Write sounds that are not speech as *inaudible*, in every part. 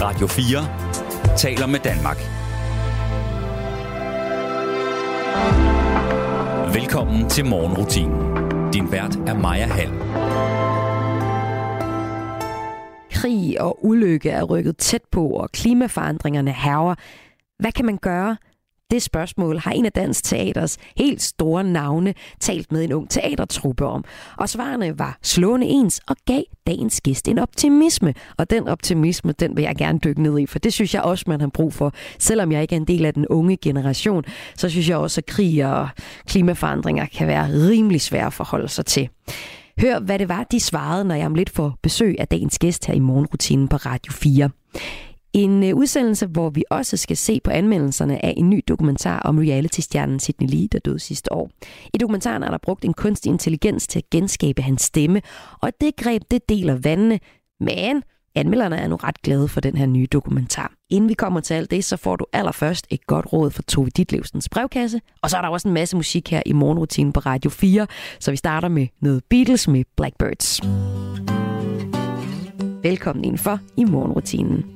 Radio 4 taler med Danmark. Velkommen til morgenrutinen. Din vært er Maja Hall. Krig og ulykke er rykket tæt på, og klimaforandringerne herrer. Hvad kan man gøre? Det spørgsmål har en af Dansk Teaters helt store navne talt med en ung teatertruppe om. Og svarene var slående ens og gav dagens gæst en optimisme. Og den optimisme, den vil jeg gerne dykke ned i, for det synes jeg også, man har brug for. Selvom jeg ikke er en del af den unge generation, så synes jeg også, at krig og klimaforandringer kan være rimelig svære at forholde sig til. Hør, hvad det var, de svarede, når jeg om lidt får besøg af dagens gæst her i morgenrutinen på Radio 4. En øh, udsendelse, hvor vi også skal se på anmeldelserne af en ny dokumentar om reality-stjernen Sidney Lee, der døde sidste år. I dokumentaren er der brugt en kunstig intelligens til at genskabe hans stemme, og det greb det deler vandene, men anmelderne er nu ret glade for den her nye dokumentar. Inden vi kommer til alt det, så får du allerførst et godt råd fra Tove Ditlevsens brevkasse, og så er der også en masse musik her i morgenrutinen på Radio 4, så vi starter med noget Beatles med Blackbirds. Velkommen indenfor i morgenrutinen.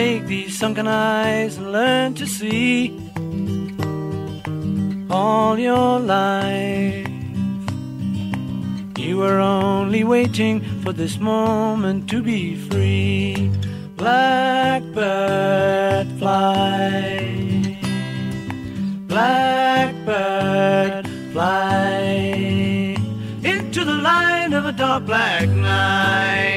Take these sunken eyes and learn to see all your life. You were only waiting for this moment to be free. Blackbird fly. Blackbird fly into the light of a dark black night.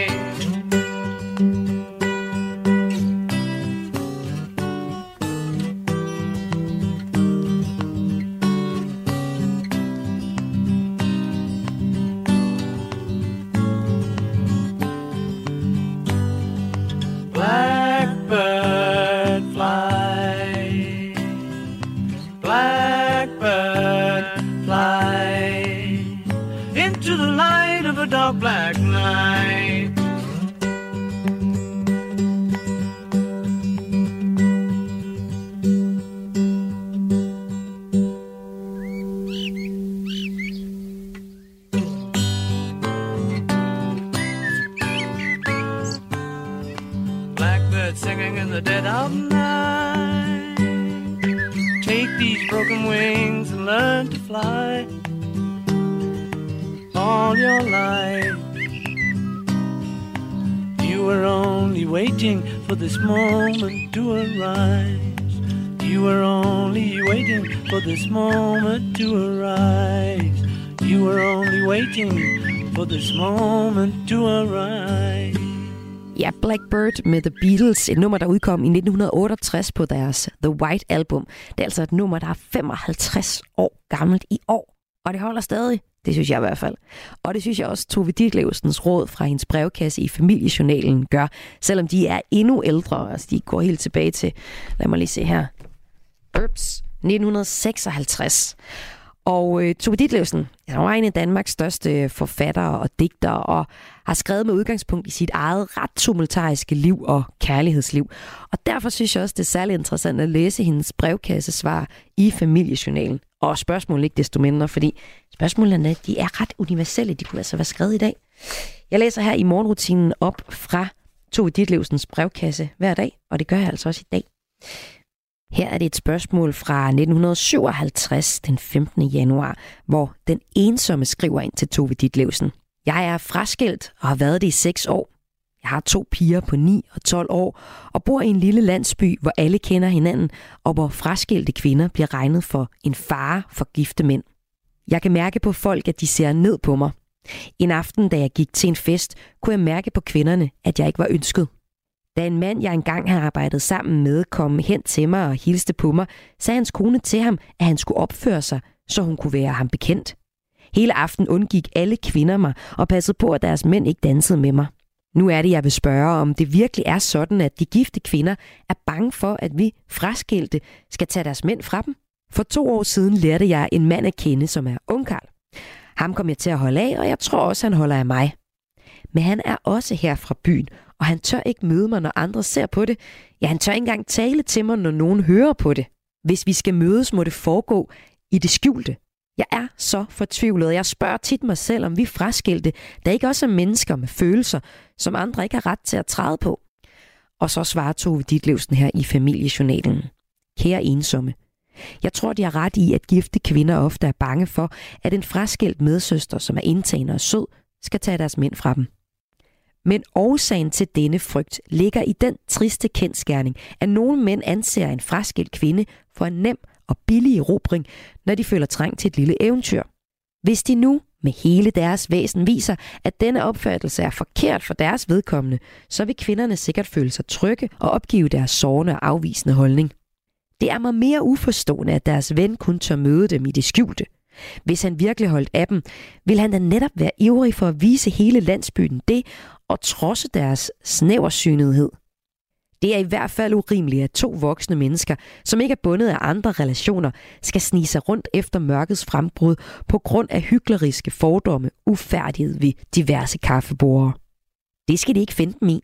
All your life. You were only waiting for this moment to arise. You were only waiting for this moment to arise. You were only waiting for this moment to arise. Ja, Blackbird med The Beatles, et nummer, der udkom i 1968 på deres The White Album. Det er altså et nummer, der er 55 år gammelt i år, og det holder stadig. Det synes jeg i hvert fald. Og det synes jeg også, Tove Ditlevsens råd fra hendes brevkasse i familiejournalen gør, selvom de er endnu ældre. Altså, de går helt tilbage til, lad mig lige se her, Ups, 1956. Og øh, Tove Ditlevsen, han var en af Danmarks største øh, forfattere og digtere, og har skrevet med udgangspunkt i sit eget ret tumultariske liv og kærlighedsliv. Og derfor synes jeg også, det er særlig interessant at læse hendes brevkassesvar i familiejournalen. Og spørgsmålet ikke desto mindre, fordi spørgsmålene de er ret universelle. De kunne altså være skrevet i dag. Jeg læser her i morgenrutinen op fra Tove Ditlevsens brevkasse hver dag, og det gør jeg altså også i dag. Her er det et spørgsmål fra 1957, den 15. januar, hvor den ensomme skriver ind til Tove Ditlevsen. Jeg er fraskilt og har været det i seks år. Jeg har to piger på 9 og 12 år og bor i en lille landsby, hvor alle kender hinanden, og hvor fraskilte kvinder bliver regnet for en fare for gifte mænd. Jeg kan mærke på folk, at de ser ned på mig. En aften, da jeg gik til en fest, kunne jeg mærke på kvinderne, at jeg ikke var ønsket. Da en mand, jeg engang har arbejdet sammen med, kom hen til mig og hilste på mig, sagde hans kone til ham, at han skulle opføre sig, så hun kunne være ham bekendt. Hele aften undgik alle kvinder mig og passede på, at deres mænd ikke dansede med mig. Nu er det, jeg vil spørge, om det virkelig er sådan, at de gifte kvinder er bange for, at vi fraskilte skal tage deres mænd fra dem. For to år siden lærte jeg en mand at kende, som er ungkarl. Ham kom jeg til at holde af, og jeg tror også, han holder af mig. Men han er også her fra byen, og han tør ikke møde mig, når andre ser på det. Ja, han tør ikke engang tale til mig, når nogen hører på det. Hvis vi skal mødes, må det foregå i det skjulte. Jeg er så fortvivlet, og jeg spørger tit mig selv, om vi fraskilte, der ikke også er mennesker med følelser, som andre ikke har ret til at træde på. Og så svarer Tove Ditlevsen her i familiejournalen. Kære ensomme, jeg tror, de har ret i, at gifte kvinder ofte er bange for, at en fraskilt medsøster, som er indtagende og sød, skal tage deres mænd fra dem. Men årsagen til denne frygt ligger i den triste kendskærning, at nogle mænd anser en fraskilt kvinde for en nem og billig erobring, når de føler trang til et lille eventyr. Hvis de nu med hele deres væsen viser, at denne opfattelse er forkert for deres vedkommende, så vil kvinderne sikkert føle sig trygge og opgive deres sårende og afvisende holdning. Det er mig mere uforstående, at deres ven kun tør møde dem i det skjulte. Hvis han virkelig holdt af dem, vil han da netop være ivrig for at vise hele landsbyen det og trodse deres snæversynethed. Det er i hvert fald urimeligt, at to voksne mennesker, som ikke er bundet af andre relationer, skal snige sig rundt efter mørkets frembrud på grund af hykleriske fordomme ufærdighed ved diverse kaffeborer. Det skal de ikke finde dem i.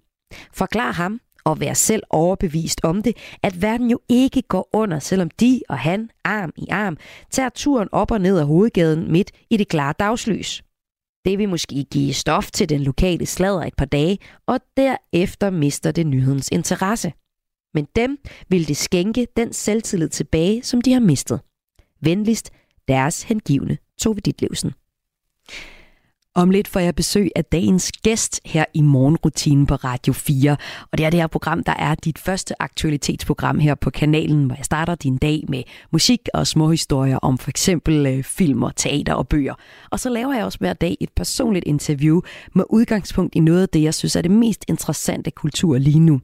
Forklar ham, og vær selv overbevist om det, at verden jo ikke går under, selvom de og han, arm i arm, tager turen op og ned ad hovedgaden midt i det klare dagslys. Det vil måske give stof til den lokale sladder et par dage, og derefter mister det nyhedens interesse. Men dem vil det skænke den selvtillid tilbage, som de har mistet. Venligst deres hengivne Tove Ditlevsen. Om lidt får jeg besøg af dagens gæst her i morgenrutinen på Radio 4. Og det er det her program, der er dit første aktualitetsprogram her på kanalen, hvor jeg starter din dag med musik og små historier om for eksempel øh, film og teater og bøger. Og så laver jeg også hver dag et personligt interview med udgangspunkt i noget af det, jeg synes er det mest interessante kultur lige nu.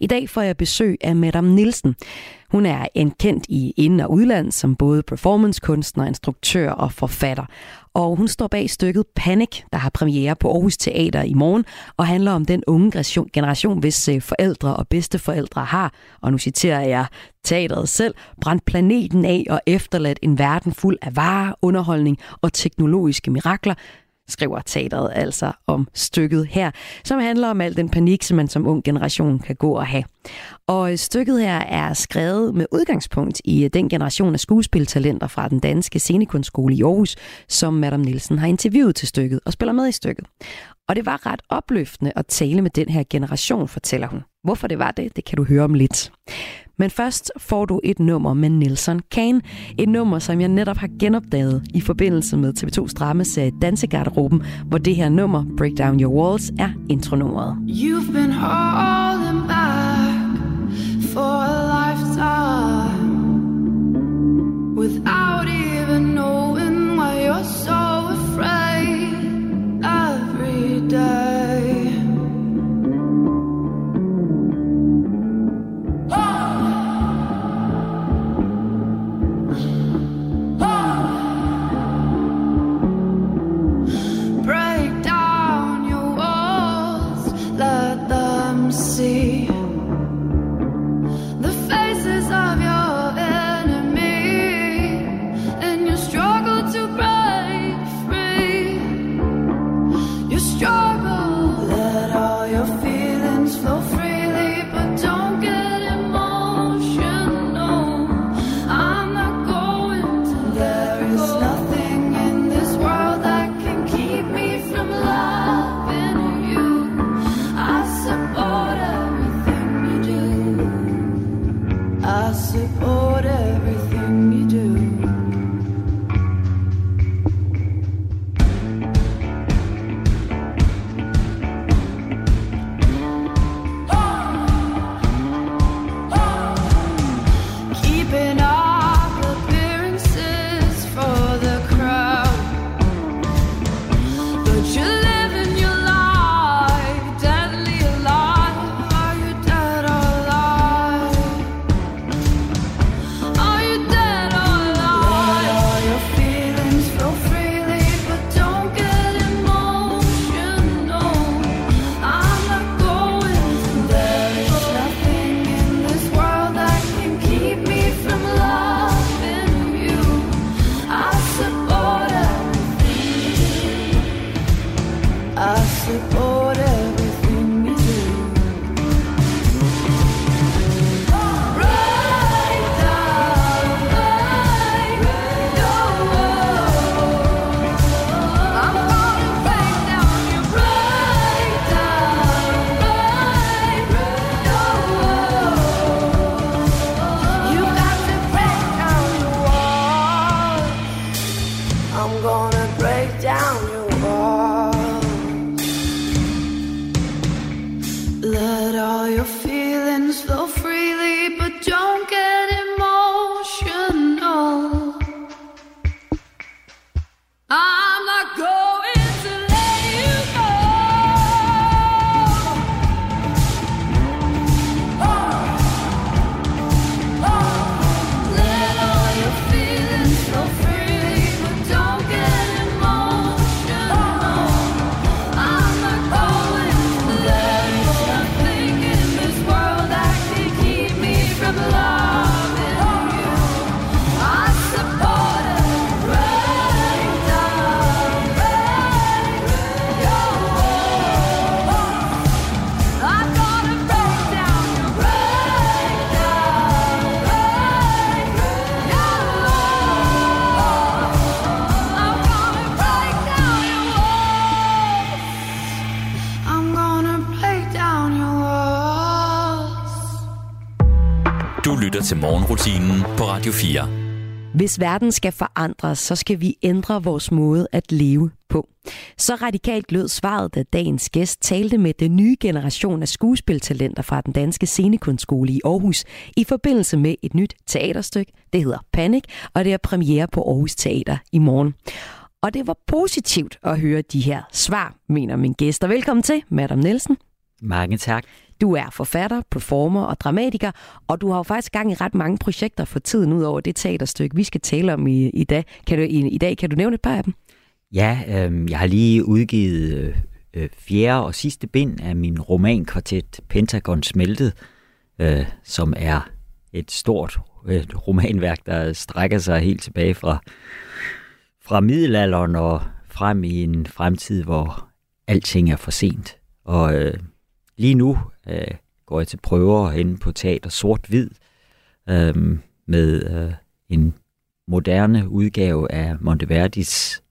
I dag får jeg besøg af Madame Nielsen. Hun er en kendt i ind- og udland som både performancekunstner, instruktør og forfatter. Og hun står bag stykket Panic, der har premiere på Aarhus Teater i morgen, og handler om den unge generation, hvis øh, forældre og bedsteforældre har, og nu citerer jeg teateret selv, brændt planeten af og efterladt en verden fuld af varer, underholdning og teknologiske mirakler, skriver teateret altså om stykket her, som handler om al den panik, som man som ung generation kan gå og have. Og øh, stykket her er skrevet med udgangspunkt i øh, den generation af skuespiltalenter fra den danske scenekunstskole i Aarhus, som Madame Nielsen har interviewet til stykket og spiller med i stykket. Og det var ret opløftende at tale med den her generation, fortæller hun. Hvorfor det var det, det kan du høre om lidt. Men først får du et nummer med Nelson Kane. Et nummer, som jeg netop har genopdaget i forbindelse med TV2's dramaserie Dansegarderoben, hvor det her nummer, Break Down Your Walls, er intronummeret. You've been holding back for a lifetime Without even knowing why you're so afraid every day morgenrutinen på Radio 4. Hvis verden skal forandres, så skal vi ændre vores måde at leve på. Så radikalt lød svaret, da dagens gæst talte med den nye generation af skuespiltalenter fra den danske scenekunstskole i Aarhus i forbindelse med et nyt teaterstykke. Det hedder Panic, og det er premiere på Aarhus Teater i morgen. Og det var positivt at høre de her svar, mener min gæst. Og velkommen til, Madam Nielsen. Mange tak. Du er forfatter, performer og dramatiker, og du har jo faktisk gang i ret mange projekter for tiden ud over det teaterstykke, vi skal tale om i, i dag. Kan du, i, I dag kan du nævne et par af dem? Ja, øh, jeg har lige udgivet øh, fjerde og sidste bind af min romankvartet Pentagon Smeltet, øh, som er et stort øh, romanværk, der strækker sig helt tilbage fra, fra middelalderen og frem i en fremtid, hvor alting er for sent. Og øh, lige nu øh, går jeg til prøver inde på teater sort-hvid øh, med øh, en moderne udgave af Monteverdis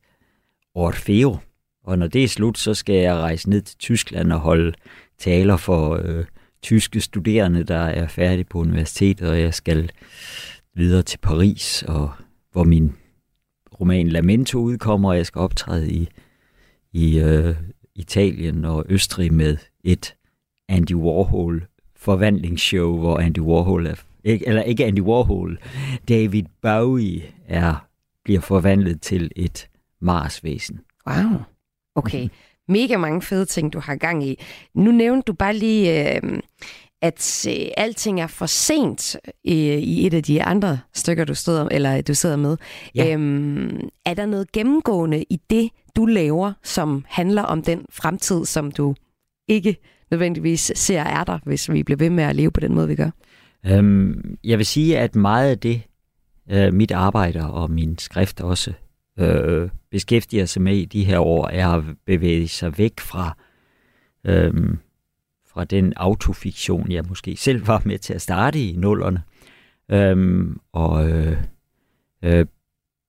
Orfeo. Og når det er slut, så skal jeg rejse ned til Tyskland og holde taler for øh, tyske studerende, der er færdige på universitetet, og jeg skal videre til Paris, og hvor min roman Lamento udkommer, og jeg skal optræde i, i øh, Italien og Østrig med et Andy Warhol forvandlingsshow, hvor Andy Warhol er, ikke, eller ikke Andy Warhol, David Bowie er, bliver forvandlet til et Marsvæsen. Wow. Okay. *laughs* Mega mange fede ting, du har gang i. Nu nævnte du bare lige, øh, at øh, alting er for sent øh, i et af de andre stykker, du, stod, eller du sidder med. Ja. Øhm, er der noget gennemgående i det, du laver, som handler om den fremtid, som du ikke nødvendigvis ser er der, hvis vi bliver ved med at leve på den måde, vi gør? Øhm, jeg vil sige, at meget af det, øh, mit arbejde og min skrift også øh, beskæftiger sig med i de her år, er at bevæge sig væk fra, øh, fra den autofiktion, jeg måske selv var med til at starte i nullerne, øh, og øh, øh,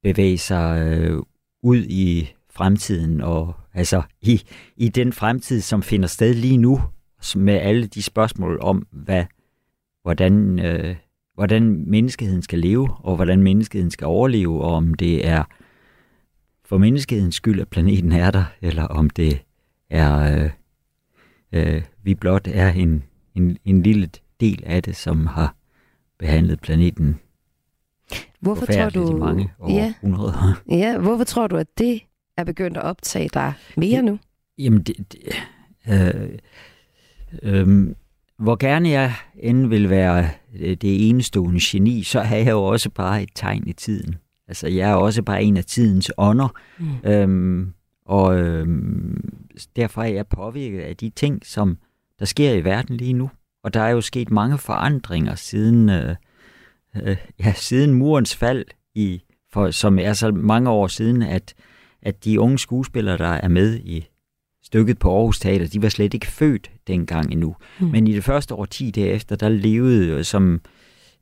bevæge sig øh, ud i fremtiden, og altså i, i den fremtid, som finder sted lige nu, med alle de spørgsmål om, hvad, hvordan, øh, hvordan menneskeheden skal leve, og hvordan menneskeheden skal overleve, og om det er for menneskehedens skyld, at planeten er der, eller om det er, øh, øh, vi blot er en, en, en lille del af det, som har behandlet planeten Hvorfor tror du, mange ja, århundreder. ja, hvorfor tror du, at det er begyndt at optage dig mere nu? Jamen, det, det, øh, øh, hvor gerne jeg end vil være øh, det enestående geni, så er jeg jo også bare et tegn i tiden. Altså, jeg er også bare en af tidens ånder, Mm. øhm, og øhm, derfor er jeg påvirket af de ting, som der sker i verden lige nu. Og der er jo sket mange forandringer siden, øh, øh, ja, siden murens fald, i, for, som er så mange år siden, at, at de unge skuespillere, der er med i stykket på Aarhus Teater, de var slet ikke født dengang endnu. Mm. Men i det første år 10 derefter, der levede jo som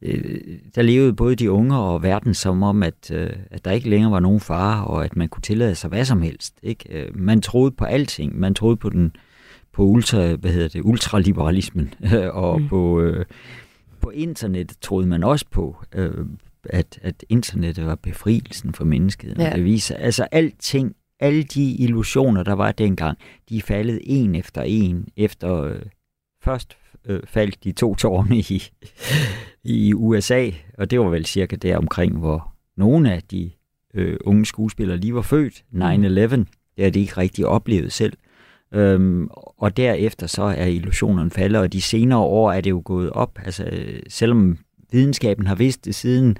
øh, der levede både de unge og verden som om, at, øh, at der ikke længere var nogen fare, og at man kunne tillade sig hvad som helst. Ikke? Øh, Man troede på alting. Man troede på den på ultra, hvad hedder det, ultraliberalismen, *laughs* og Mm. mm. på, øh, på internet troede man også på, øh, at, at internettet var befrielsen for mennesket. Ja. Det viser, altså alting, alle de illusioner, der var dengang, de er faldet en efter en, efter øh, først øh, faldt de to tårne i, i USA, og det var vel cirka der omkring, hvor nogle af de øh, unge skuespillere lige var født, 9-11. Det har de ikke rigtig oplevet selv. Øhm, og derefter så er illusionerne faldet, og de senere år er det jo gået op. Altså, øh, selvom videnskaben har vidst det siden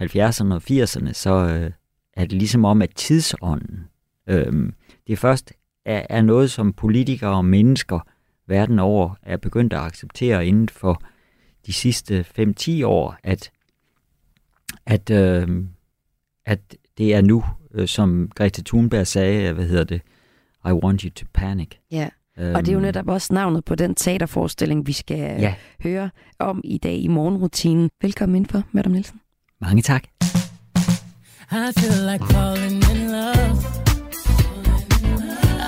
70'erne og 80'erne, så øh, er det ligesom om, at tidsånden, øh, det først er, er noget, som politikere og mennesker verden over er begyndt at acceptere inden for de sidste 5-10 år, at, at, øh, at det er nu, øh, som Greta Thunberg sagde, hvad hedder det, I want you to panic. Ja. Og det er jo netop også navnet på den teaterforestilling, vi skal Ja. høre om i dag i morgenrutinen. Velkommen ind for, Madam Nielsen. Mange tak. I feel like falling in love.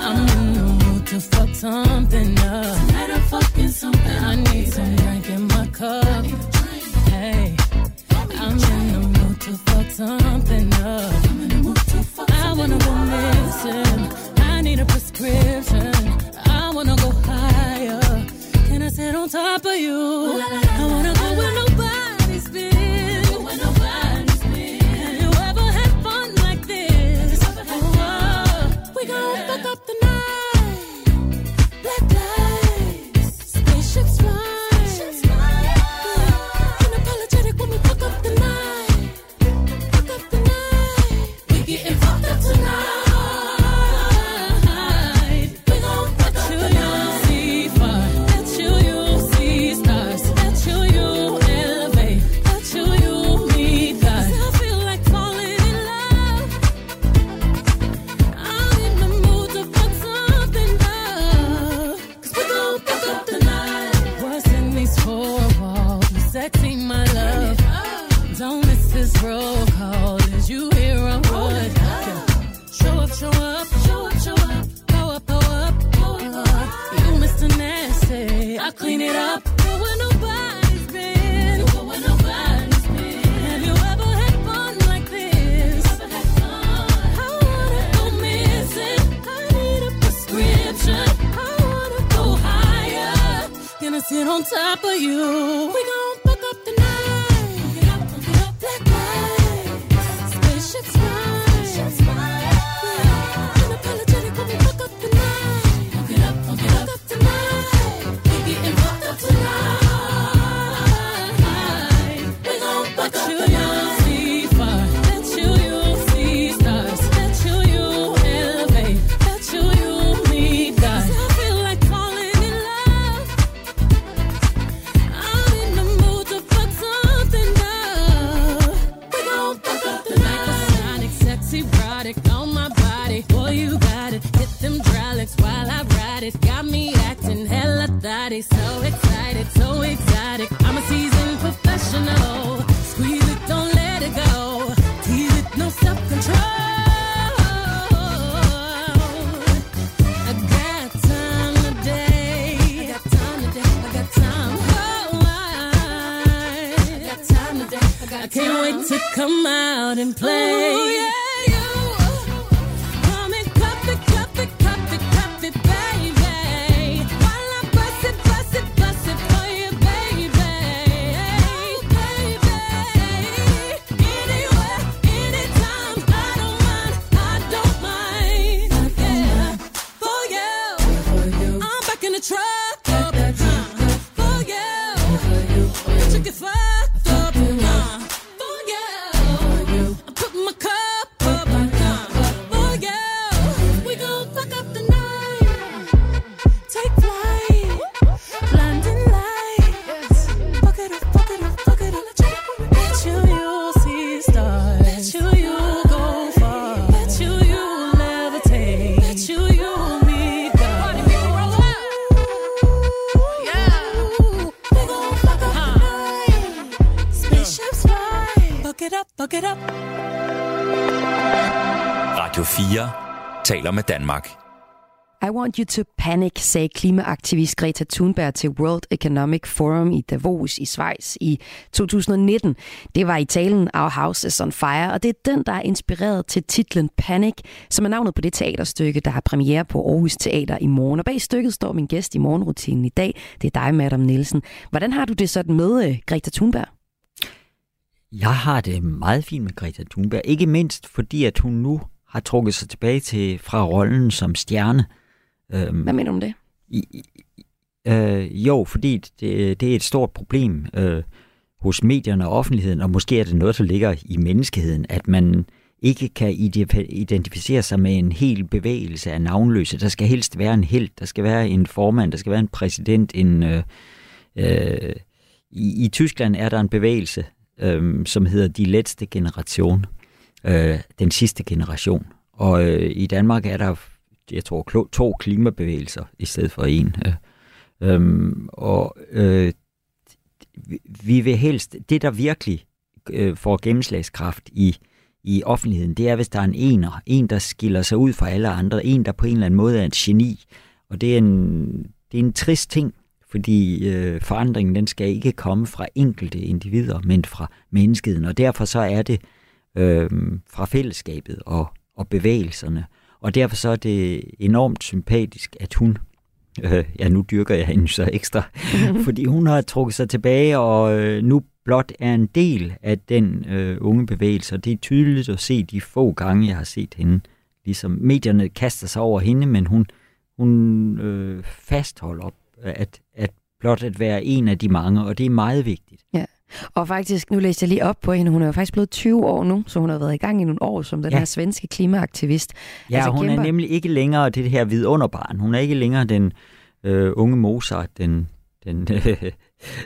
I'm in the mood to fuck something up. I need some drink in my cup. Hey, I'm in the mood to fuck something up. I wanna go missing. I need a prescription. I wanna go higher. Can I sit on top of you? I wanna I ride it. Got me acting hella thotty. So Radio 4 taler med Danmark. I want you to panic, sagde klimaaktivist Greta Thunberg til World Economic Forum i Davos i Schweiz i 2019. Det var i talen Our House is on Fire, og det er den, der er inspireret til titlen Panic, som er navnet på det teaterstykke, der har premiere på Aarhus Teater i morgen. Og bag stykket står min gæst i morgenrutinen i dag. Det er dig, Madam Nielsen. Hvordan har du det sådan med øh, Greta Thunberg? Jeg har det meget fint med Greta Thunberg. Ikke mindst fordi, at hun nu har trukket sig tilbage til fra rollen som stjerne. Øhm, Hvad mener du om det? I, i- øh, jo, fordi det, det er et stort problem øh, hos medierne og offentligheden, og måske er det noget, der ligger i menneskeheden, at man ikke kan ide- identificere sig med en hel bevægelse af navnløse. Der skal helst være en held, der skal være en formand, der skal være en præsident. En, øh, øh, i, I Tyskland er der en bevægelse, øh, som hedder De Letste Generation, øh, den sidste generation. Og øh, i Danmark er der jeg tror, klo- to klimabevægelser i stedet for en. Øh, øhm, og øh, vi- vi vil helst, det der virkelig øh, får gennemslagskraft i, i offentligheden, det er, hvis der er en ener, en, der skiller sig ud fra alle andre, en, der på en eller anden måde er et geni. Og det er en, det er en trist ting, fordi øh, forandringen, den skal ikke komme fra enkelte individer, men fra menneskeheden. Og derfor så er det øh, fra fællesskabet og, og bevægelserne. Og derfor så er det enormt sympatisk, at hun, øh, ja nu dyrker jeg hende så ekstra, *laughs* fordi hun har trukket sig tilbage og øh, nu blot er en del af den øh, unge bevægelse. Og det er tydeligt at se de få gange, jeg har set hende. Ligesom medierne kaster sig over hende, men hun, hun øh, fastholder, at, at blot at være en af de mange, og det er meget vigtigt. Og faktisk, nu læste jeg lige op på hende, hun er jo faktisk blevet 20 år nu, så hun har været i gang i nogle år som den Ja. her svenske klimaaktivist. Ja, Altså, hun kæmper- er nemlig ikke længere det her vidunderbarn. Hun er ikke længere den øh, unge Mozart, den, den øh, *laughs*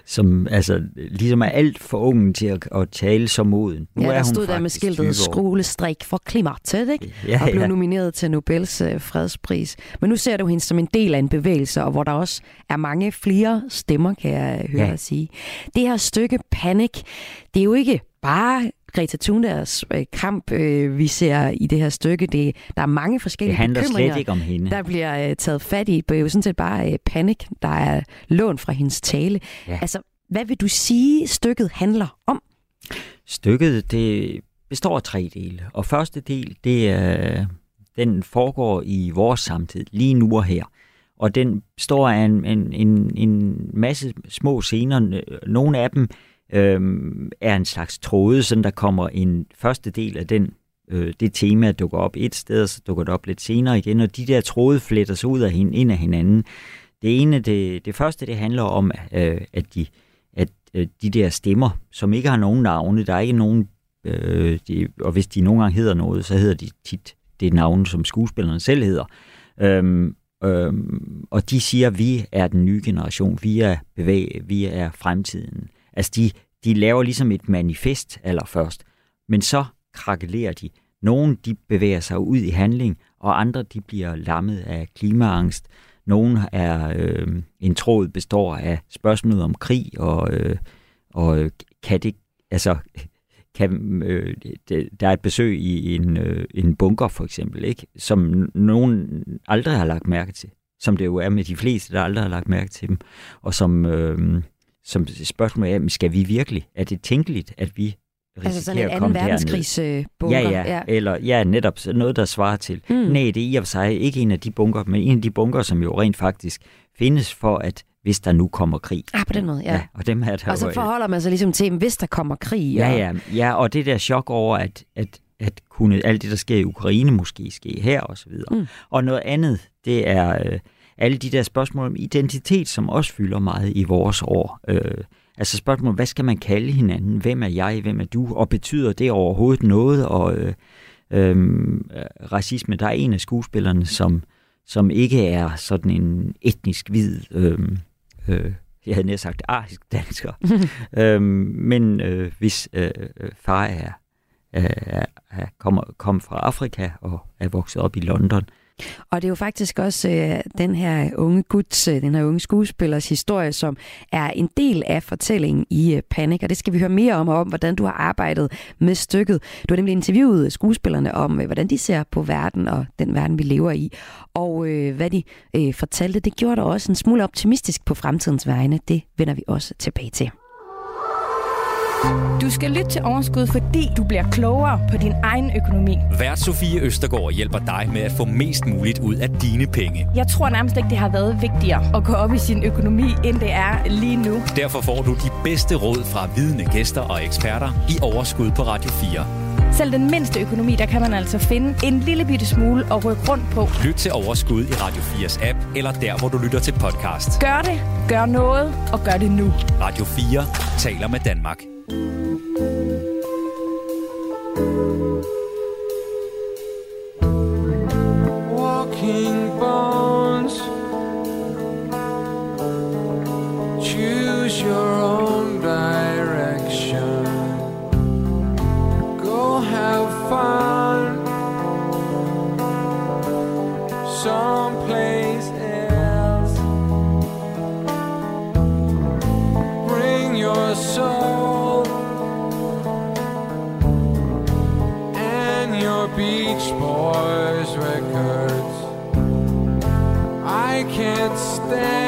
som altså, ligesom er alt for ung til at, at tale som moden. Nu ja, er der hun stod der med faktisk 20 skiltet skolestrik for klimatet, ikke? Ja, og blev ja. nomineret til Nobels øh, fredspris. Men nu ser du hende som en del af en bevægelse, og hvor der også er mange flere stemmer, kan jeg høre Ja. dig sige. Det her stykke Panic, det er jo ikke bare Greta Thunbergs øh, kamp, øh, vi ser i det her stykke. Det, der er mange Det forskellige handler bekymringer. slet ikke om hende. der bliver øh, taget fat i. Det er jo sådan set bare øh, panik, der er lånt fra hendes tale. Ja. Altså, hvad vil du sige, stykket handler om? Stykket det består af tre dele. Og første del, det er, den foregår i vores samtid, lige nu og her. Og den består af en, en, en, en masse små scener. Nogle af dem øhm, er en slags tråde, sådan der kommer en første del af den øh, det tema dukker op et sted, og så dukker det op lidt senere igen, og de der tråde fletter sig ud af hin, ind af hinanden. Det ene, det, det første, det handler om, øh, at de at øh, de der stemmer, som ikke har nogen navne, der er ikke nogen, øh, de, og hvis de nogle gange hedder noget, så hedder de tit det navn, som skuespillerne selv hedder. Øhm, øhm, og de siger, at vi er den nye generation, vi er bevæg, vi er fremtiden. Altså de, de laver ligesom et manifest allerførst, men så krakelerer de. Nogle de bevæger sig ud i handling, og andre de bliver lammet af klimaangst. Nogle er øh, en tråd består af spørgsmålet om krig og øh, og øh, kan det altså *laughs* kan, øh, det, der er et besøg i en, øh, en bunker for eksempel, ikke? som nogen aldrig har lagt mærke til, som det jo er med de fleste, der aldrig har lagt mærke til dem, og som, øh, som spørgsmålet er, skal vi virkelig, er det tænkeligt, at vi risikerer Altså sådan en at komme verdenskrigs bunker. Ja, ja, ja, eller ja, netop så noget, der svarer til. Mm. Nej, det er i og for sig ikke en af de bunker, men en af de bunker, som jo rent faktisk findes for, at hvis der nu kommer krig. Ah, på den måde, ja. ja og dem er der Og så øh, forholder man sig ligesom til, hvis der kommer krig. Ja, og, ja, ja, og det der chok over, at, at, at kunne alt det, der sker i Ukraine, måske ske her og så videre. Mm. Og noget andet, det er øh, alle de der spørgsmål om identitet, som også fylder meget i vores år. Øh, altså spørgsmål, hvad skal man kalde hinanden? Hvem er jeg? Hvem er du? Og betyder det overhovedet noget? Og øh, øh, racisme, der er en af skuespillerne, som, som ikke er sådan en etnisk hvid... Øh, øh, jeg havde nær sagt arisk dansker, *laughs* øhm, men øh, hvis øh, øh, far er, er, er kommer, kom fra Afrika og er vokset op i London, og det er jo faktisk også øh, den her unge gut, øh, den her unge skuespillers historie, som er en del af fortællingen i øh, Panik, og det skal vi høre mere om, og om hvordan du har arbejdet med stykket. Du har nemlig interviewet skuespillerne om, øh, hvordan de ser på verden og den verden, vi lever i, og øh, hvad de øh, fortalte. Det gjorde dig også en smule optimistisk på fremtidens vegne. Det vender vi også tilbage til. Du skal lytte til Overskud, fordi du bliver klogere på din egen økonomi. Vært Sofie Østergaard hjælper dig med at få mest muligt ud af dine penge. Jeg tror nærmest ikke, det har været vigtigere at gå op i sin økonomi, end det er lige nu. Derfor får du de bedste råd fra vidne gæster og eksperter i Overskud på Radio 4. Selv den mindste økonomi, der kan man altså finde en lille bitte smule at rykke rundt på. Lyt til Overskud i Radio 4's app, eller der, hvor du lytter til podcast. Gør det, gør noget, og gør det nu. Radio 4 taler med Danmark. back.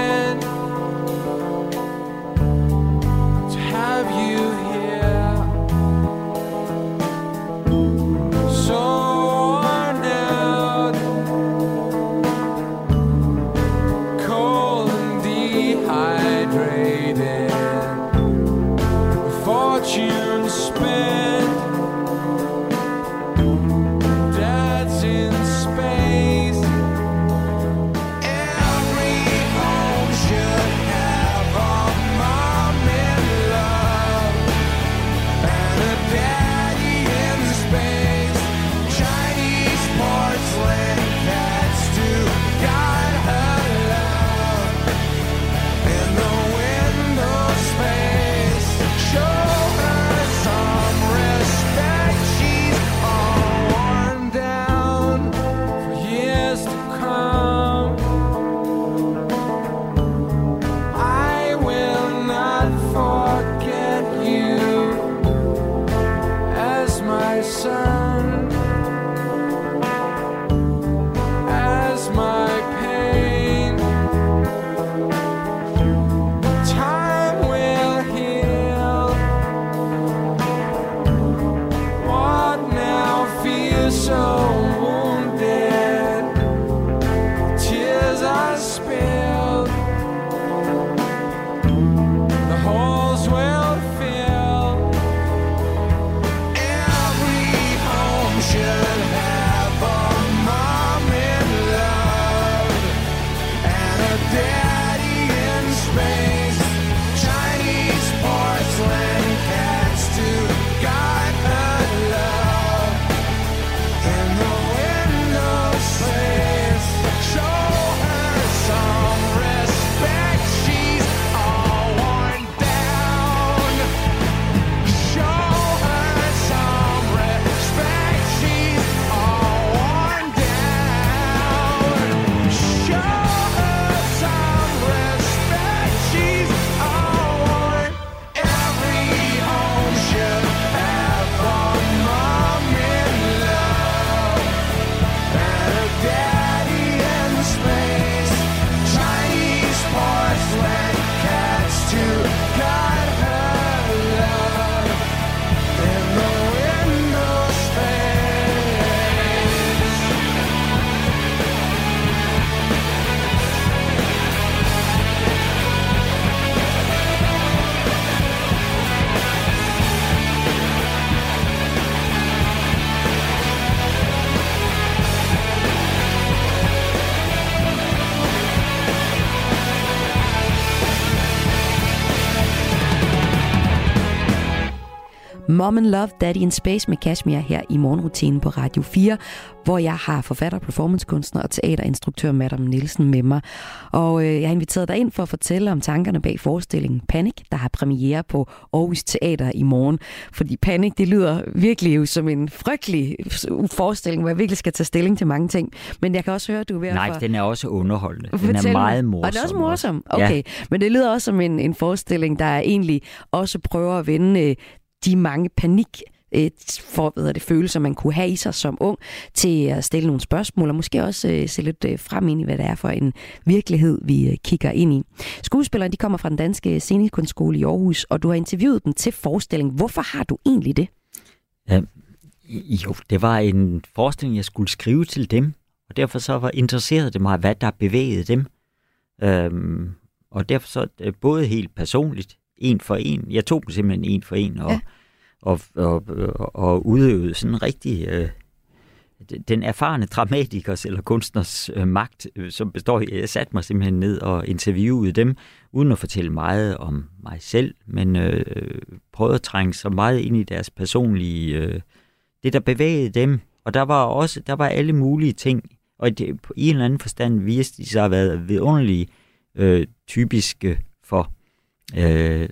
Mom and Love, Daddy in Space med Kashmir her i morgenrutinen på Radio 4, hvor jeg har forfatter, performancekunstner og teaterinstruktør Madam Nielsen med mig. Og øh, jeg har inviteret dig ind for at fortælle om tankerne bag forestillingen Panic, der har premiere på Aarhus Teater i morgen. Fordi Panic, det lyder virkelig jo som en frygtelig forestilling, hvor jeg virkelig skal tage stilling til mange ting. Men jeg kan også høre, at du er ved at Nej, få- den er også underholdende. Den er meget morsom. Og den er også morsom? Ja. Okay. Men det lyder også som en, en forestilling, der egentlig også prøver at vende øh, de mange panik øh, for, hvad det, følelser, man kunne have i sig som ung, til at stille nogle spørgsmål, og måske også øh, se lidt øh, frem ind i, hvad det er for en virkelighed, vi øh, kigger ind i. Skuespillerne de kommer fra den danske scenekunstskole i Aarhus, og du har interviewet dem til forestillingen. Hvorfor har du egentlig det? Jo, det var en forestilling, jeg skulle skrive til dem, og derfor så var interesseret det mig, hvad der bevægede dem. Øhm, og derfor så øh, både helt personligt, en for en. Jeg tog dem simpelthen en for en, og, Ja. og, og, og, og udøvede sådan en rigtig... Øh, den erfarne dramatikers eller kunstners øh, magt, øh, som består i, jeg satte mig simpelthen ned og interviewede dem, uden at fortælle meget om mig selv, men øh, prøvede at trænge så meget ind i deres personlige, øh, det der bevægede dem. Og der var også, der var alle mulige ting, og det, på en eller anden forstand viste de sig at være vidunderlige, øh, typiske for, øh,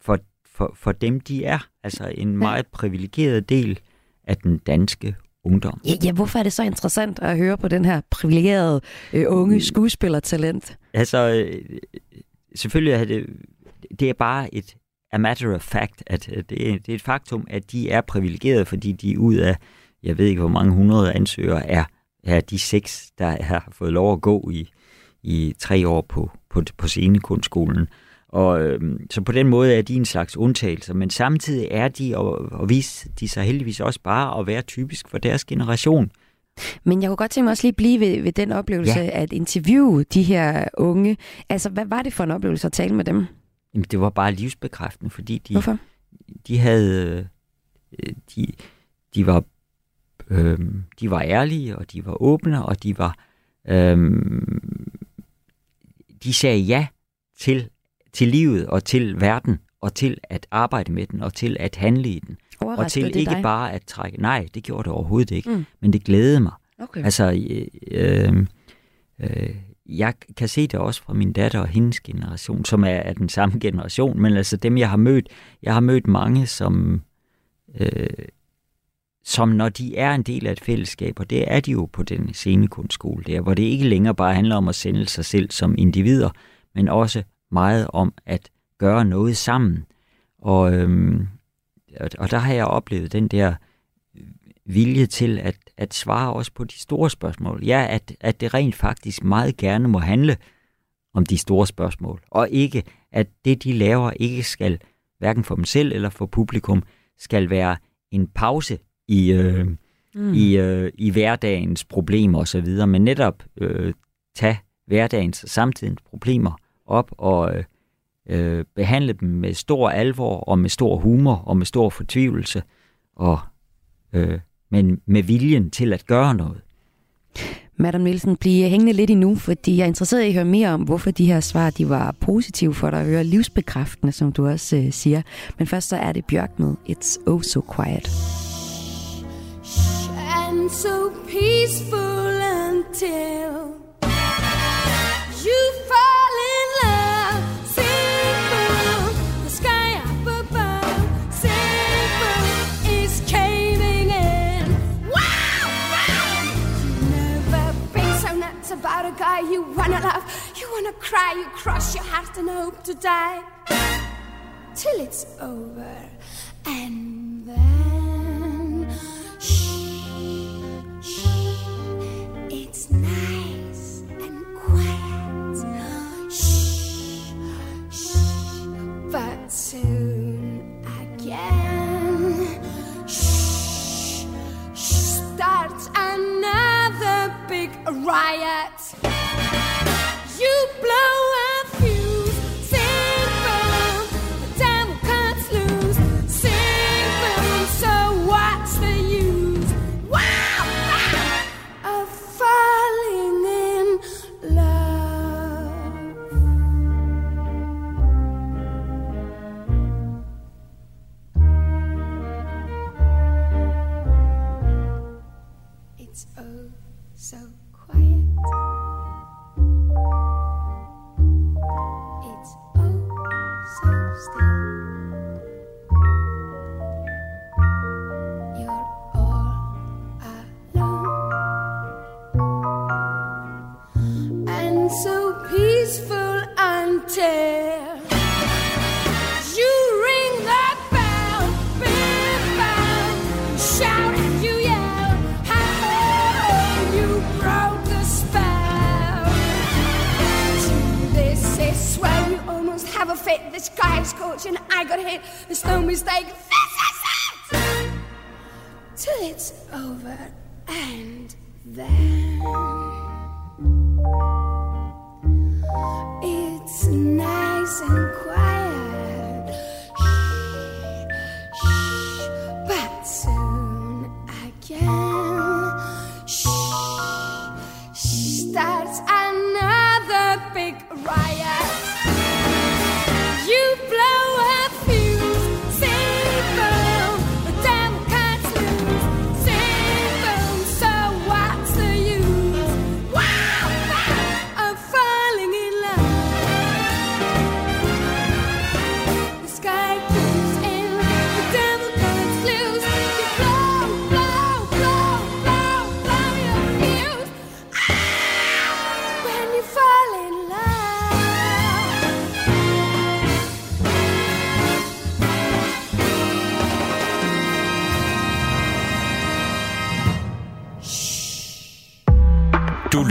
for, for, for dem, de er. Altså en meget privilegeret del af den danske ungdom. Ja, ja, hvorfor er det så interessant at høre på den her privilegerede øh, unge skuespillertalent? Altså, øh, selvfølgelig er det, det er bare et a matter of fact, at øh, det er, det er et faktum, at de er privilegerede, fordi de ud af, jeg ved ikke hvor mange hundrede ansøgere, er, er de seks, der har fået lov at gå i, i tre år på, på, på scenekunstskolen. Og øh, så på den måde er de en slags undtagelse, men samtidig er de, og, og viser de sig heldigvis også bare at være typisk for deres generation. Men jeg kunne godt tænke mig også lige blive ved, ved den oplevelse ja. Ja. at interviewe de her unge. Altså, hvad var det for en oplevelse at tale med dem? Jamen, det var bare livsbekræftende, fordi de, Hvorfor? de havde, øh, de, de var, øh, de var ærlige, og de var åbne, og de var, øh, de sagde ja til, til livet, og til verden, og til at arbejde med den, og til at handle i den. Og til det ikke dig? bare at trække, nej, det gjorde det overhovedet ikke, mm. men det glædede mig. Okay. Altså, øh, øh, øh, jeg kan se det også fra min datter og hendes generation, som er af den samme generation, men altså dem, jeg har mødt, jeg har mødt mange, som, øh, som når de er en del af et fællesskab, og det er de jo på den scenekunstskole der, hvor det ikke længere bare handler om at sende sig selv som individer, men også meget om at gøre noget sammen. Og, øhm, og, der har jeg oplevet den der vilje til at, at svare også på de store spørgsmål. Ja, at, at det rent faktisk meget gerne må handle om de store spørgsmål, og ikke at det, de laver, ikke skal, hverken for dem selv eller for publikum, skal være en pause i, øh, mm. i, øh, i hverdagens problemer osv., men netop øh, tage hverdagens og samtidens problemer op og øh, øh, behandle dem med stor alvor og med stor humor og med stor fortvivlelse, og, øh, men med viljen til at gøre noget. Madam Nielsen, bliv hængende lidt endnu, fordi jeg er interesseret i at høre mere om, hvorfor de her svar de var positive for dig at høre, livsbekræftende, som du også øh, siger. Men først så er det Bjørk med It's Oh So Quiet. and so peaceful until you wanna love, you wanna cry, you cross your heart and hope to die till it's over, and then shh, shh, it's nice and quiet. Shh, shh, but soon again, shh, shh, starts another big riot.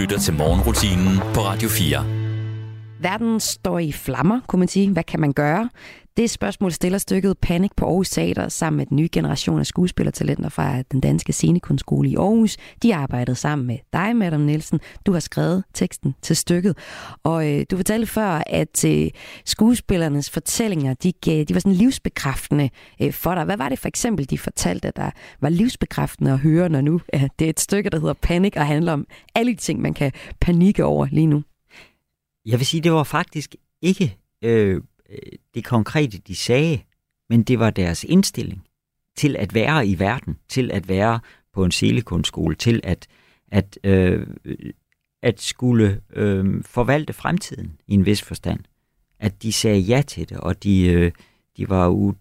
Lytter til morgenrutinen på Radio 4. Verden står i flammer, kunne man sige. Hvad kan man gøre? Det spørgsmål stiller stykket Panik på Aarhus Teater sammen med den nye generation af skuespillertalenter fra den danske scenekunstskole i Aarhus. De arbejdede sammen med dig, Madam Nielsen. Du har skrevet teksten til stykket. Og øh, du fortalte før, at øh, skuespillernes fortællinger, de, gav, de var sådan livsbekræftende øh, for dig. Hvad var det for eksempel, de fortalte, der var livsbekræftende at høre, når nu ja, det er et stykke, der hedder Panik og handler om alle de ting, man kan panikke over lige nu? Jeg vil sige, det var faktisk ikke øh, det konkrete, de sagde, men det var deres indstilling til at være i verden, til at være på en selekunstskole, til at, at, øh, at skulle øh, forvalte fremtiden i en vis forstand. At de sagde ja til det, og de, øh, de var u-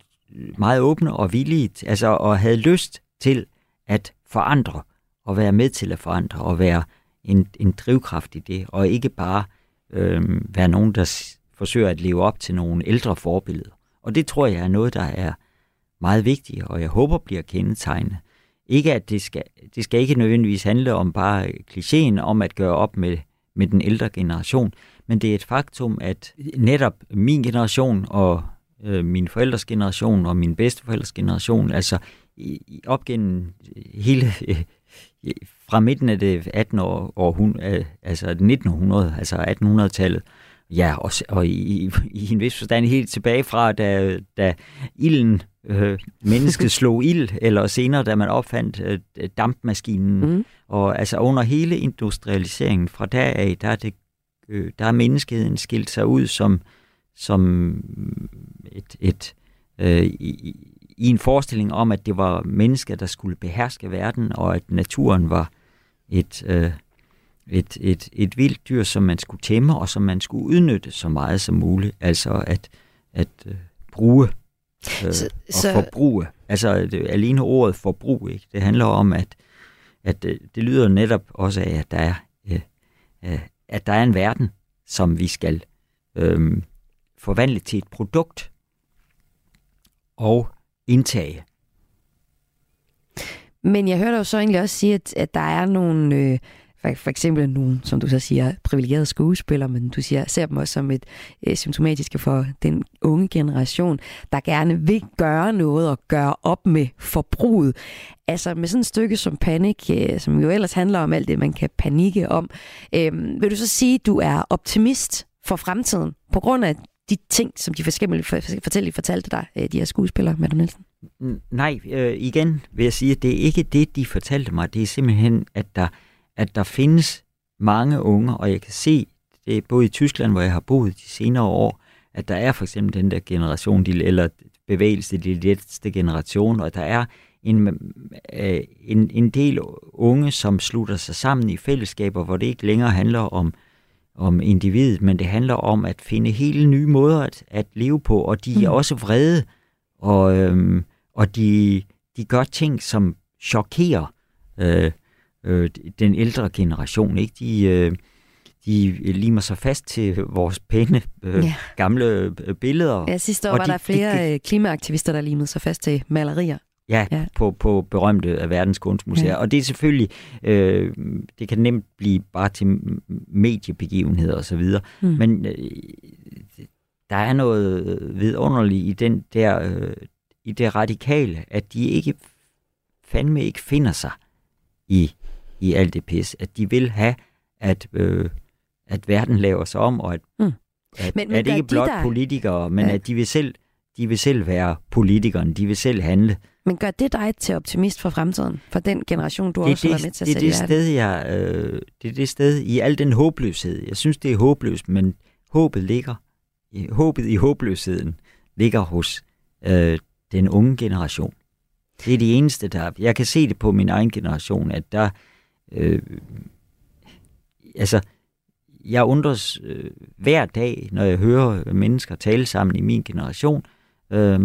meget åbne og villige, altså, og havde lyst til at forandre, og være med til at forandre, og være en, en drivkraft i det, og ikke bare øh, Øhm, være nogen, der forsøger at leve op til nogle ældre forbilleder. Og det tror jeg er noget, der er meget vigtigt, og jeg håber bliver kendetegnet. Ikke at det skal, det skal ikke nødvendigvis handle om bare øh, klichéen om at gøre op med, med den ældre generation, men det er et faktum, at netop min generation og øh, min forældres generation og min bedsteforældres generation, altså i, i- op gennem hele, øh, fra midten af det 18. år, århund, øh, altså 1900, altså 1800-tallet, ja, og, og i, i en vis forstand helt tilbage fra, da, da ilden, øh, mennesket *laughs* slog ild, eller senere, da man opfandt øh, dampmaskinen, Mm. og altså under hele industrialiseringen fra der af, der er, det, øh, der er menneskeheden skilt sig ud som, som et, et øh, i, i en forestilling om, at det var mennesker, der skulle beherske verden, og at naturen var et, øh, et, et, et vildt dyr, som man skulle tæmme, og som man skulle udnytte så meget som muligt. Altså at, at øh, bruge øh, Så- og så- forbruge. Altså det, alene ordet forbrug, ikke? det handler om, at, at øh, det lyder netop også af, at der er, øh, øh, at der er en verden, som vi skal øh, forvandle til et produkt og indtage. Men jeg hørte jo så egentlig også sige, at, at der er nogle, øh, for, for eksempel nogle, som du så siger, privilegerede skuespillere, men du siger, ser dem også som et øh, symptomatiske for den unge generation, der gerne vil gøre noget og gøre op med forbruget. Altså med sådan et stykke som Panik, øh, som jo ellers handler om alt det, man kan panikke om. Øh, vil du så sige, at du er optimist for fremtiden, på grund af de ting, som de forskellige fortæller, fortalte dig, øh, de her skuespillere, Madam Nielsen? Mm, nej, øh, igen vil jeg sige, at det er ikke det, de fortalte mig. Det er simpelthen, at der, at der findes mange unge, og jeg kan se, det er både i Tyskland, hvor jeg har boet de senere år, at der er for eksempel den der generation, de, eller bevægelse, de letteste generation, og der er en, øh, en, en del unge, som slutter sig sammen i fællesskaber, hvor det ikke længere handler om, om individet, men det handler om at finde hele nye måder at, at leve på, og de er Mm. også vrede, og, øhm, og de, de gør ting, som chokerer øh, øh, den ældre generation. Ikke? De, øh, de limer sig fast til vores pæne øh, Ja. gamle øh, billeder. Ja, sidste år Og var de- der de flere kan- øh, klimaaktivister, der limede sig fast til malerier. Ja, Ja. På, på berømte af verdens kunstmuseer. Ja. Og det er selvfølgelig, øh, det kan nemt blive bare til mediebegivenheder osv. Mm. Men øh, der er noget vidunderligt i den der, øh, i det radikale, at de ikke fandme ikke finder sig i, i alt det pis. At de vil have, at, øh, at verden laver sig om, og at, Mm. at, Men- men, at ikke de blot der- politikere, men Ja. at de vil selv de vil selv være politikeren, de vil selv handle. Men gør det dig til optimist for fremtiden? For den generation, du det, også har det, været med til at det, er sætte det verden? sted, jeg, øh, det er det sted i al den håbløshed. Jeg synes, det er håbløst, men håbet ligger, håbet i håbløsheden ligger hos øh, den unge generation. Det er det eneste, der... Jeg kan se det på min egen generation, at der... Øh, altså, jeg undres øh, hver dag, når jeg hører mennesker tale sammen i min generation, øh,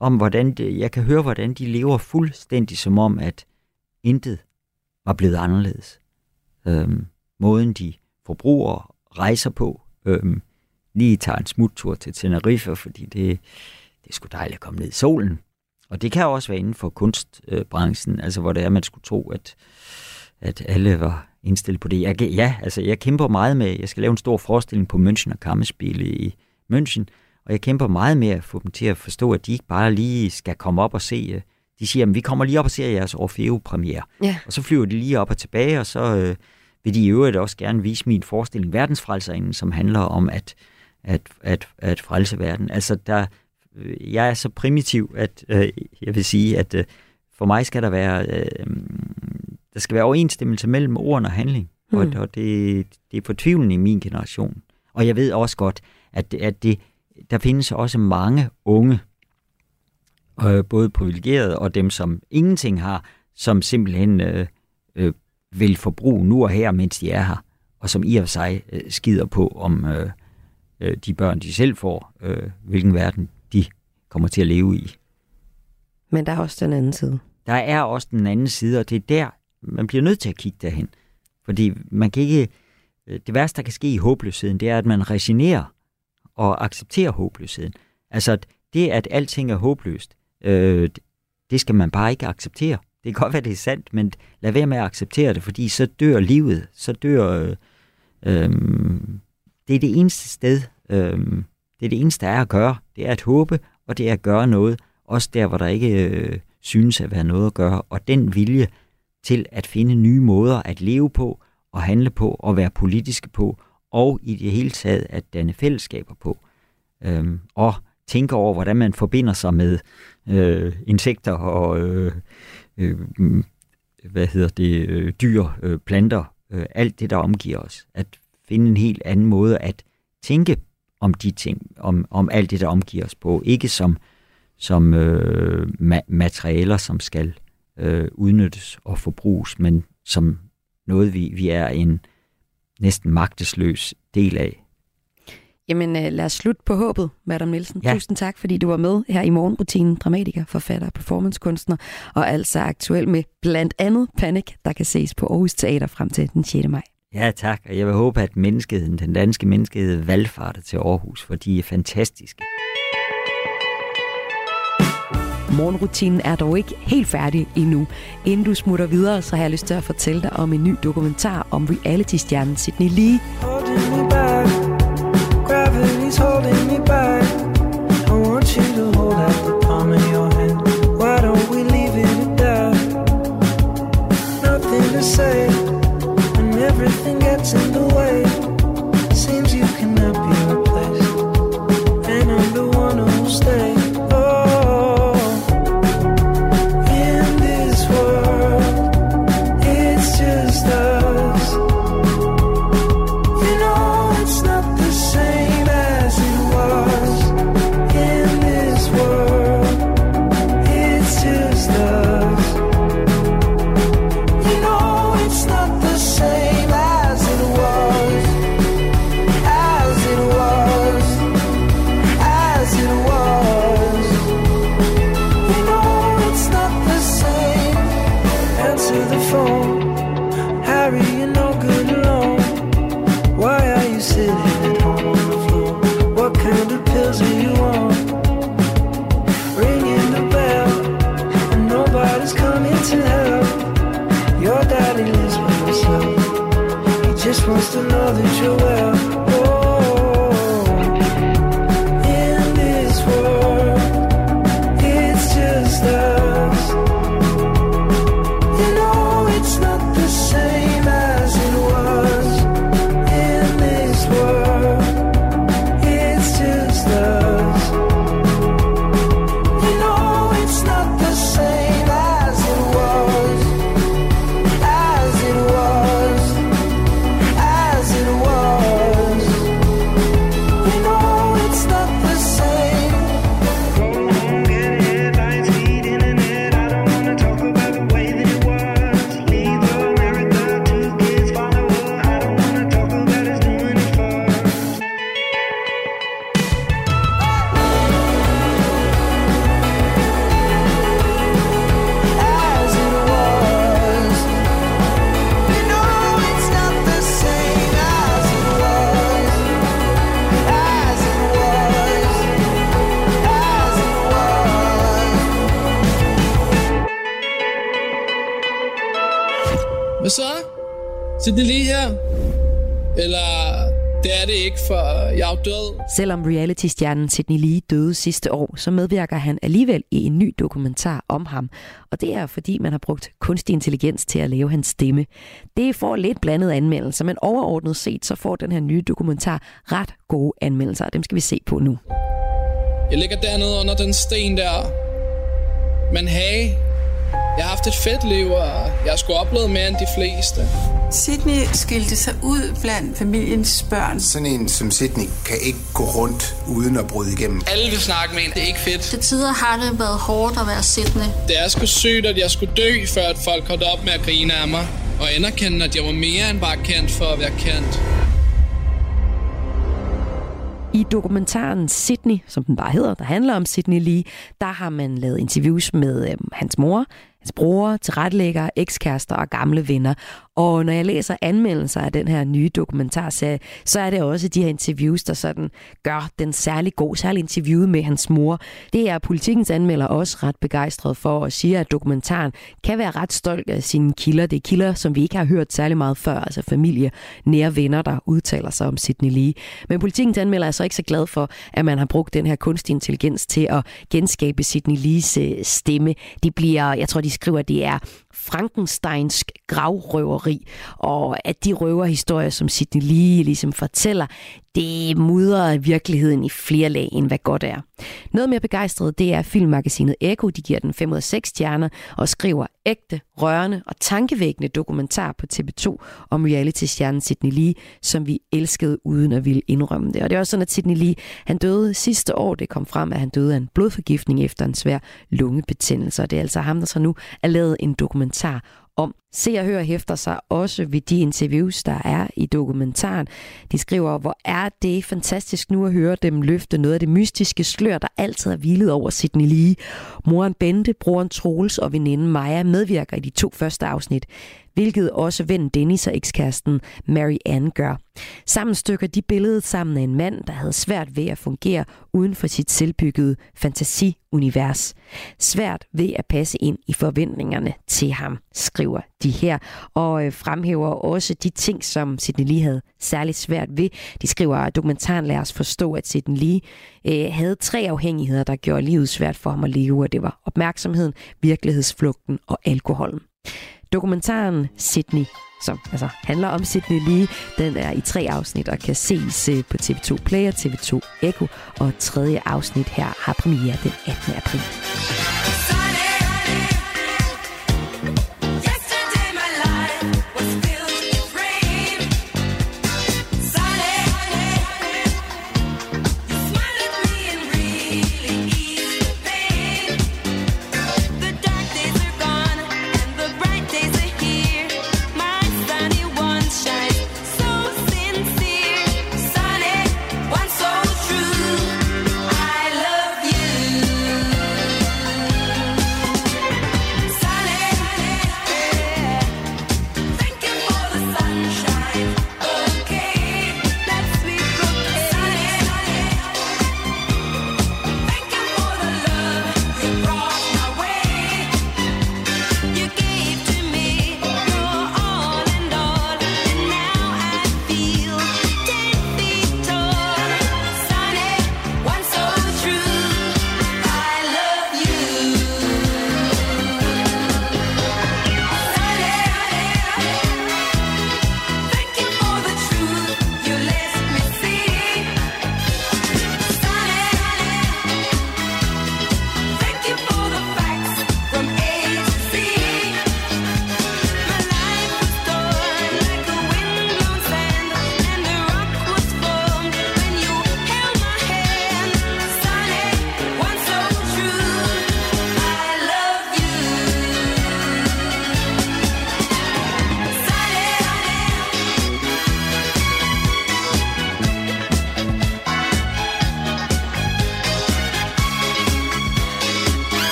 om hvordan det, jeg kan høre, hvordan de lever fuldstændig som om, at intet var blevet anderledes. Øhm, måden de forbruger rejser på, øhm, lige tager en smuttur til Tenerife, fordi det, det er sgu dejligt at komme ned i solen. Og det kan også være inden for kunstbranchen, øh, altså hvor det er, man skulle tro, at, at alle var indstillet på det. Jeg, ja, altså jeg kæmper meget med, jeg skal lave en stor forestilling på München og Kammerspil i München, og jeg kæmper meget med at få dem til at forstå, at de ikke bare lige skal komme op og se, øh, de siger, at vi kommer lige op og ser jeres Orfeo-premiere. Ja. Og så flyver de lige op og tilbage, og så øh, vil de i øvrigt også gerne vise min forestilling Verdensfrelserinde, som handler om at, at, at, at frelse verden. Altså, der, øh, jeg er så primitiv, at øh, jeg vil sige, at øh, for mig skal der være, øh, der skal være overensstemmelse mellem ord og handling. Mm. Og, og det, det er fortvivlende i min generation. Og jeg ved også godt, at, at det, der findes også mange unge, øh, både privilegerede og dem, som ingenting har, som simpelthen øh, øh, vil forbruge nu og her, mens de er her, og som i og for sig øh, skider på, om øh, øh, de børn, de selv får, øh, hvilken verden de kommer til at leve i. Men der er også den anden side. Der er også den anden side, og det er der, man bliver nødt til at kigge derhen. Fordi man kan ikke... øh, Det værste, der kan ske i håbløsheden, det er, at man resignerer og acceptere håbløsheden. Altså, det, at alting er håbløst, øh, det skal man bare ikke acceptere. Det kan godt være, det er sandt, men lad være med at acceptere det, fordi så dør livet. Så dør... Øh, øh, det er det eneste sted, øh, det er det eneste, der er at gøre. Det er at håbe, og det er at gøre noget, også der, hvor der ikke øh, synes at være noget at gøre. Og den vilje til at finde nye måder at leve på, og handle på, og være politiske på, og i det hele taget at danne fællesskaber på. Øhm, og tænke over, hvordan man forbinder sig med øh, insekter og øh, øh, mm, hvad hedder det, øh, dyr, øh, planter, øh, alt det, der omgiver os. At finde en helt anden måde at tænke om de ting, om, om alt det, der omgiver os på. Ikke som, som øh, ma- materialer, som skal øh, udnyttes og forbruges, men som noget, vi, vi er en næsten magtesløs del af. Jamen øh, lad os slutte på håbet, Madam Nielsen. Ja. Tusind tak, fordi du var med her i morgenrutinen. Dramatiker, forfatter, performancekunstner og altså aktuel med blandt andet Panic, der kan ses på Aarhus Teater frem til den 6. maj. Ja, tak. Og jeg vil håbe, at menneskeheden, den danske menneskehed, valgfarter til Aarhus, for de er fantastiske. Morgenrutinen er dog ikke helt færdig endnu. Inden du smutter videre, så har jeg lyst til at fortælle dig om en ny dokumentar om reality-stjernen Sydney Lee. Sidder lige her? Eller det er det ikke, for jeg er død. Selvom reality-stjernen Sidney Lee døde sidste år, så medvirker han alligevel i en ny dokumentar om ham. Og det er fordi, man har brugt kunstig intelligens til at lave hans stemme. Det får lidt blandet anmeldelser, men overordnet set så får den her nye dokumentar ret gode anmeldelser, og dem skal vi se på nu. Jeg ligger dernede under den sten der. Men hey, jeg har haft et fedt liv, og jeg har sgu oplevet mere end de fleste. Sydney skilte sig ud blandt familiens børn. Sådan en som Sydney kan ikke gå rundt uden at bryde igennem. Alle vil snakke med en, det er ikke fedt. Til tider har det været hårdt at være Sydney. Det er sgu sygt, at jeg skulle dø, før at folk holdt op med at grine af mig. Og anerkende, at jeg var mere end bare kendt for at være kendt. I dokumentaren Sydney, som den bare hedder, der handler om Sydney Lee, der har man lavet interviews med øh, hans mor, hans bror, tilrettelægger, ekskærester og gamle venner. Og når jeg læser anmeldelser af den her nye dokumentarserie, så er det også de her interviews, der sådan gør den særlig god, særlig interviewet med hans mor. Det er politikens anmelder også ret begejstret for og siger, at dokumentaren kan være ret stolt af sine kilder. Det er kilder, som vi ikke har hørt særlig meget før, altså familie, nære venner, der udtaler sig om Sidney Lee. Men politikens anmelder er så ikke så glad for, at man har brugt den her kunstig intelligens til at genskabe Sidney Lees øh, stemme. Det bliver, jeg tror, de skriver, at det er frankensteinsk gravrøveri, og at de røverhistorier, som Sidney Lee ligesom fortæller, det mudrer virkeligheden i flere lag, end hvad godt er. Noget mere begejstret, det er filmmagasinet Eko. De giver den 5 ud af 6 stjerner og skriver ægte, rørende og tankevækkende dokumentar på TV2 om reality-stjernen Sidney Lee, som vi elskede uden at ville indrømme det. Og det er også sådan, at Sidney Lee, han døde sidste år. Det kom frem, at han døde af en blodforgiftning efter en svær lungebetændelse. Og det er altså ham, der så nu er lavet en dokumentar om. Se og Hør hæfter sig også ved de interviews, der er i dokumentaren. De skriver, hvor er det fantastisk nu at høre dem løfte noget af det mystiske slør, der altid har hvilet over Sidney Lee. Moren Bente, broren Troels og veninden Maja medvirker i de to første afsnit hvilket også ven Dennis og ekskæresten Mary Ann gør. Sammen stykker de billedet sammen af en mand, der havde svært ved at fungere uden for sit selvbyggede fantasiunivers. Svært ved at passe ind i forventningerne til ham, skriver de her, og øh, fremhæver også de ting, som Sidney Lee havde særligt svært ved. De skriver, at dokumentaren lader os forstå, at Sidney Lee øh, havde tre afhængigheder, der gjorde livet svært for ham at leve, og det var opmærksomheden, virkelighedsflugten og alkoholen. Dokumentaren Sydney, som altså handler om Sydney Lee, den er i tre afsnit og kan ses øh, på TV2 Play og TV2 Echo, og tredje afsnit her har premiere den 18. april.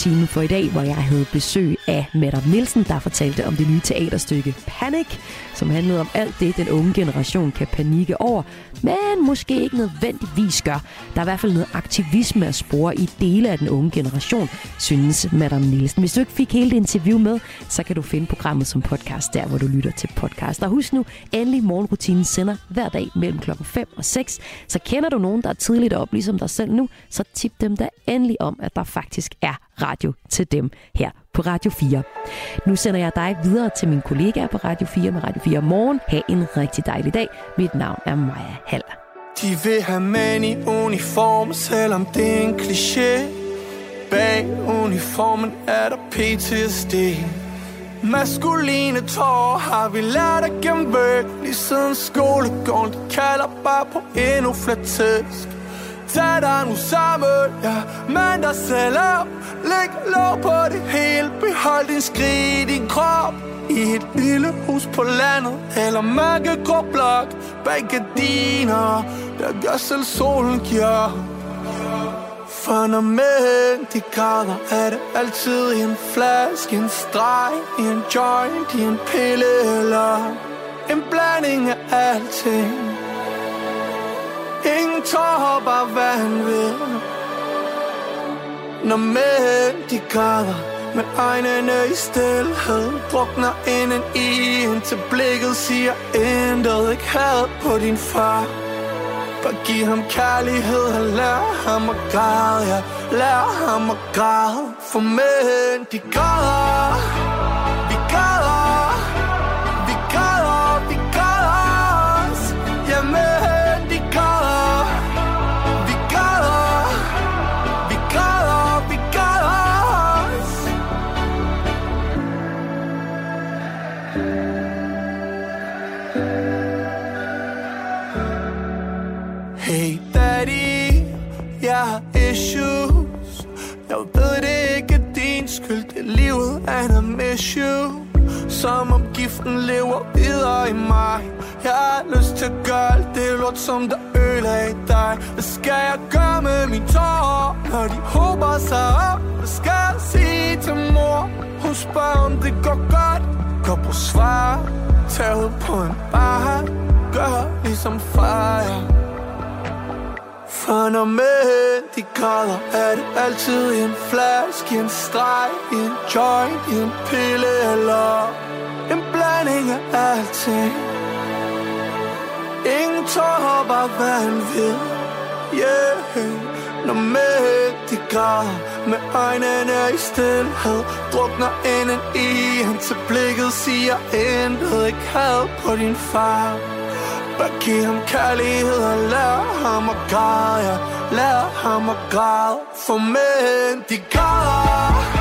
Time for i dag, hvor jeg havde besøg af Madam Nielsen, der fortalte om det nye teaterstykke Panic, som handlede om alt det, den unge generation kan panikke over, men måske ikke nødvendigvis gør. Der er i hvert fald noget aktivisme at spore i dele af den unge generation, synes Madam Nielsen. Hvis du ikke fik hele det interview med, så kan du finde programmet som podcast der, hvor du lytter til podcast. Og husk nu, endelig morgenrutinen sender hver dag mellem klokken 5 og 6. Så kender du nogen, der er tidligt op, ligesom dig selv nu, så tip dem da endelig om, at der faktisk er radio til dem her på Radio 4. Nu sender jeg dig videre til min kollega på Radio 4 med Radio 4 morgen. Ha' en rigtig dejlig dag. Mit navn er Maja Hall. De vil have mænd i uniform, selvom det er en kliché. Bag uniformen er der PTSD. Maskuline tårer har vi lært at gemme væk Lige siden skolegården, de kalder bare på endnu flere tæsk Tag dig nu sammen, ja, mand dig selv op. Læg lov på det hele, behold din skrig i din krop. I et lille hus på landet, eller mørkegrå blok. Bag gardiner, der gør selv solen giver for når mænd de græder, er det altid en flaske, en streg, en joint, i en pille eller en blanding af alting. Ingen tårer, bare hvad han vil Når mænd de græder, Men øjnene i stillhed Drukner inden i, indtil blikket siger intet. Ikke had på din far Bare giv ham kærlighed. Og lær ham at græde Ja, lær ham at græde. For mænd, de græder den lever videre i mig. Jeg har lyst til at gøre alt det lort som der ødelagde dig. Hvad skal jeg gøre med mine tårer Når de håber sig op? Hvad skal jeg sige til mor? Hun spørger om det går godt. Gå på svar. Tag ud på en bar. Gør ligesom far. Ja. for når mænd de græder Er det altid en flaske, en streg en joint, en pille eller blanding af alting Ingen tårer, bare vanvid Yeah. Når mænd de græder Med øjnene i stillhed Drukner inden i han til blikket siger intet Ikke had på din far. Bare giv ham kærlighed og lær ham at græde ja. Lær ham at græde For mænd, de græder.